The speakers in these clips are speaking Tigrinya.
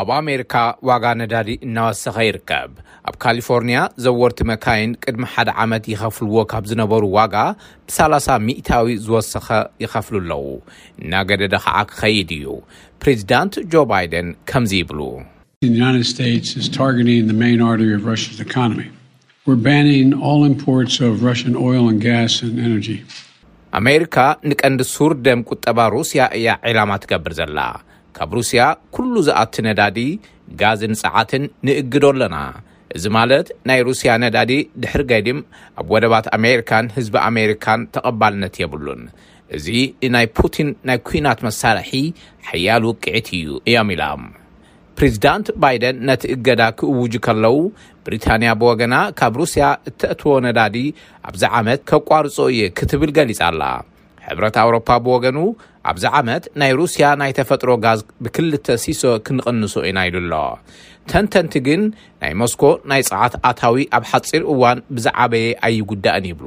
ኣብ ኣሜሪካ ዋጋ ነዳዲ እናወሰኸ ይርከብ። ኣብ ካሊፎርኒያ ዘወርቲ መካይን ቅድሚ ሓደ ዓመት ይኸፍልዎ ካብ ዝነበሩ ዋጋ ብ30 ሚእታዊ ዝወሰኸ ይኸፍሉ ኣለዉ። እናገደደ ከዓ ክኸይድ እዩ። ፕሬዚዳንት ጆ ባይደን ከምዚ ይብሉ። The United States is targeting the main artery of Russia's economy. ኣሜሪካ ንቀንዲ ሱር ደም ቁጠባ ሩስያ እያ ዒላማ ትገብር ዘላ። ካብ ሩስያ ኩሉ ዝኣቲ ነዳዲ፣ ጋዝን ጸዓትን ንእግዶ ኣለና። እዚ ማለት ናይ ሩስያ ነዳዲ ድሕሪ ገዲም ኣብ ወደባት ኣሜሪካን ህዝቢ ኣሜሪካን ተቐባልነት የብሉን። እዚ ንናይ ፑቲን ናይ ኲናት መሳርሒ ሓያል ውቅዒት እዩ እያም ኢላ። ፕሪዚዳንት ባይደን ነቲ እገዳ ክእውጁ ከለው፣ ብሪታንያ ብወገና ካብ ሩስያ እተእትዎ ነዳዲ ኣብዚ ዓመት ከቋርጾ እየ ክትብል ገሊጻ ኣላ። ሕብረት ኣውሮፓ ብወገኑ ኣብዚ ዓመት ናይ ሩስያ ናይ ተፈጥሮ ጋዝ ብክልተ ሲሶ ክንቕንሶ ኢና ኢሉ ኣሎ። ተንተንቲ ግን ናይ ሞስኮ ናይ ጸዓት ኣታዊ ኣብ ሓጺር እዋን ብዝዓበየ ኣይጉዳእን ይብሉ።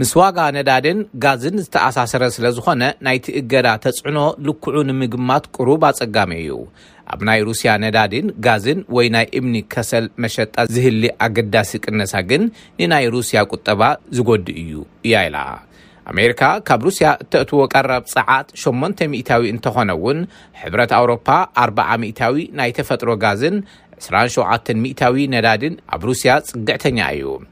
ምስ ዋጋ ነዳዲን ጋዝን ዝተኣሳሰረ ስለ ዝኾነ ናይቲ እገዳ ተፅዕኖ ልክዑ ንምግማት ቁሩብ ኣፀጋሚ እዩ። ኣብ ናይ ሩሲያ ነዳዲን ጋዝን ወይ ናይ እምኒ ከሰል መሸጣ ዝህሊ ኣገዳሲ ቅነሳ ግን ንናይ ሩሲያ ቁጠባ ዝጎድእ እዩ እያ ኢላ። ኣሜሪካ ካብ ሩሲያ እተእትዎ ቀረብ ፀዓት ሸሞንተ ሚእታዊ እንተኾነ እውን ሕብረት ኣውሮፓ ኣርብዓ ሚእታዊ ናይ ተፈጥሮ ጋዝን ዕስራን ሸውዓተን ሚእታዊ ነዳዲን ኣብ ሩሲያ ፅግዕተኛ እዩ።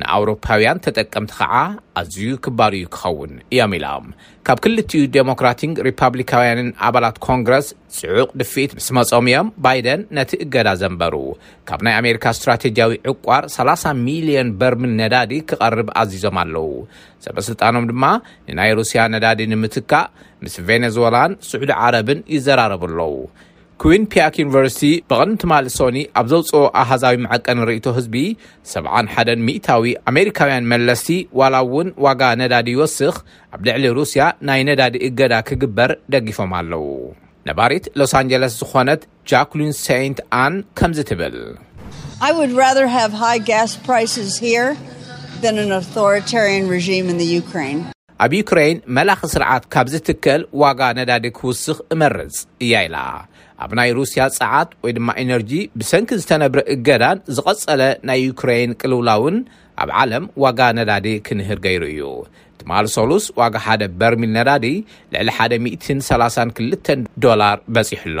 ንኣውሮፓውያን ተጠቀምቲ ኸዓ ኣዝዩ ክባር እዩ ክኸውን እዮም ኢሎም። ካብ ክልቲኡ ዴሞክራቲን ሪፓብሊካውያንን ኣባላት ኮንግረስ ጽዑቕ ድፍኢት ምስ መጾም እዮም ባይደን ነቲ እገዳ ዘንበሩ። ካብ ናይ ኣሜሪካ ስትራቴጂያዊ ዕቋር 30 ሚልዮን በርሚል ነዳዲ ክቐርብ ኣዚዞም ኣለዉ። ሰበስልጣኖም ድማ ንናይ ሩስያ ነዳዲ ንምትካእ ምስ ቬነዝወላን ስዑዲ ዓረብን ይዘራረቡ ኣለዉ። ኩዊንፒያክ ዩኒቨርሲቲ ብቐን ትማል ሶኒ ኣብ ዘውጽኦ ኣሃዛዊ መዐቀኒ ርእይቶ ህዝቢ፣ ሰብዓን ሓደን ሚእታዊ ኣሜሪካውያን መለስቲ ዋላ'ውን ዋጋ ነዳዲ ይወስኽ ኣብ ልዕሊ ሩስያ ናይ ነዳዲ እገዳ ክግበር ደጊፎም ኣለዉ። ነባሪት ሎስ ኣንጀለስ ዝኾነት ጃኩሊን ሰይንት ኣን ከምዚ ትብል። I would rather have high gas prices here than an authoritarian regime in the Ukraine. ኣብ ዩክረይን መላኺ ስርዓት ካብ ዝትከል ዋጋ ነዳዲ ክውስኽ እመርጽ እያ ኢላ። ኣብ ናይ ሩስያ ጸዓት ወይ ድማ ኢነርጂ ብሰንኪ ዝተነብረ እገዳን ዝቐጸለ ናይ ዩክረይን ቅልውላውን ኣብ ዓለም ዋጋ ነዳዲ ክንህር ገይሩ እዩ። ትማል ሰሉስ ዋጋ ሓደ በርሚል ነዳዲ ልዕሊ ሓደ ሚእትን ሰላሳን ክልተን ዶላር በጺሑ ኣሎ።